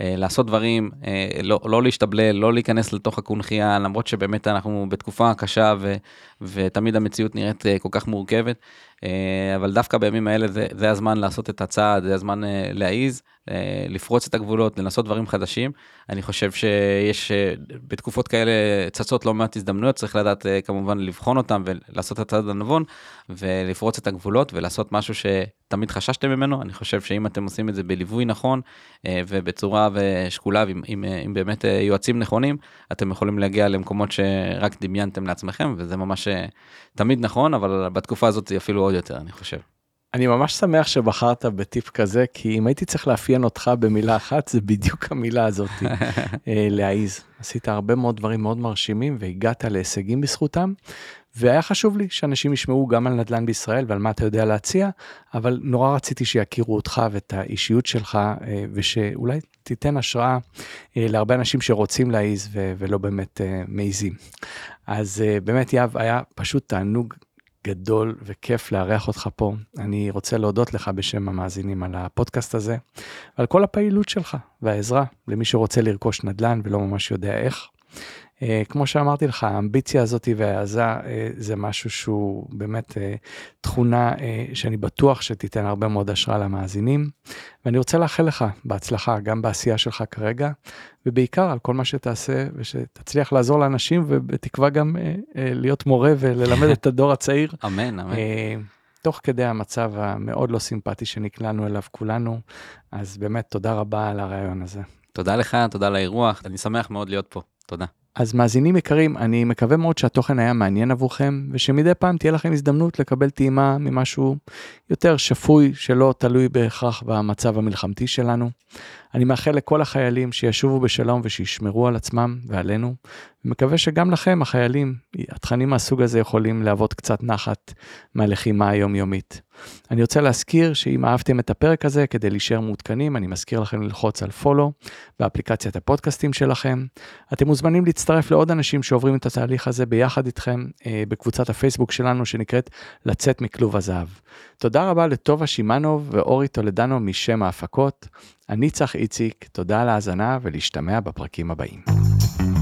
אה, לעשות דברים, אה, לא, לא להשתבלל, לא להיכנס לתוך הקונכייה, למרות שבאמת אנחנו בתקופה קשה ו, ותמיד המציאות נראית אה, כל כך מורכבת, אה, אבל דווקא בימים האלה זה, זה הזמן לעשות את הצעד, זה הזמן אה, להעיז, אה, לפרוץ את הגבולות, לנסות דברים חדשים. אני חושב שיש אה, בתקופות כאלה צצות לא מעט הזדמנויות, צריך לדעת אה, כמובן לבחון אותם ולעשות את הצעד הנבון ולפרוץ את הגבולות ולעשות משהו שתמיד חששתם ממנו. אני חושב שאם אתם עושים את זה בליווי נכון אה, ובצורה ושקולה ועם עם, אה, עם באמת אה, יועצים נכונים, אתם יכולים להגיע למקומות שרק דמיינתם לעצמכם וזה ממש תמיד נכון, אבל בתקופה הזאת זה אפילו עוד יותר, אני חושב. אני ממש שמח שבחרת בטיפ כזה, כי אם הייתי צריך לאפיין אותך במילה אחת, זה בדיוק המילה הזאת, להעיז. עשית הרבה מאוד דברים מאוד מרשימים והגעת להישגים בזכותם, והיה חשוב לי שאנשים ישמעו גם על נדל"ן בישראל ועל מה אתה יודע להציע, אבל נורא רציתי שיכירו אותך ואת האישיות שלך, אה, ושאולי תיתן השראה אה, להרבה אנשים שרוצים להעיז ולא באמת מעיזים. אז באמת, יהב, היה פשוט תענוג גדול וכיף לארח אותך פה. אני רוצה להודות לך בשם המאזינים על הפודקאסט הזה, ועל כל הפעילות שלך והעזרה למי שרוצה לרכוש נדל"ן ולא ממש יודע איך. אה, כמו שאמרתי לך, האמביציה הזאת וההעזה אה, זה משהו שהוא באמת אה, תכונה שאני בטוח שתיתן הרבה מאוד השראה למאזינים. ואני רוצה לאחל לך בהצלחה גם בעשייה שלך כרגע, ובעיקר על כל מה שתעשה ושתצליח לעזור לאנשים ובתקווה גם להיות מורה וללמד את הדור הצעיר. אמן, אמן. תוך כדי המצב המאוד לא סימפטי שנקלענו אליו כולנו, אז באמת תודה רבה על הרעיון הזה. תודה לך, תודה על האירוח, אני שמח מאוד להיות פה, תודה. אז מאזינים יקרים, אני מקווה מאוד שהתוכן היה מעניין עבורכם, ושמדי פעם תהיה לכם הזדמנות לקבל טעימה ממשהו יותר שפוי, שלא תלוי בהכרח במצב המלחמתי שלנו. אני מאחל לכל החיילים שישובו בשלום ושישמרו על עצמם ועלינו, ומקווה שגם לכם, החיילים, התכנים מהסוג הזה יכולים להוות קצת נחת מהלחימה היומיומית. אני רוצה להזכיר שאם אהבתם את הפרק הזה, כדי להישאר מעודכנים, אני מזכיר לכם ללחוץ על פולו באפליקציית הפודקאסטים שלכם. אתם מוזמנים להצטרף לעוד אנשים שעוברים את התהליך הזה ביחד איתכם אה, בקבוצת הפייסבוק שלנו שנקראת לצאת מכלוב הזהב. תודה רבה לטובה שמאנוב ואורי טולדנו משם ההפקות. אני צח איציק, תודה על ההאזנה ולהשתמע בפרקים הבאים.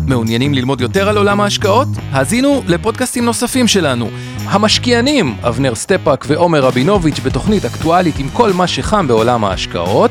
מעוניינים ללמוד יותר על עולם ההשקעות? האזינו לפודקאסטים נוספים שלנו. המשקיענים, אבנר סטפאק ועומר רבינוביץ' בתוכנית אקטואלית עם כל מה שחם בעולם ההשקעות.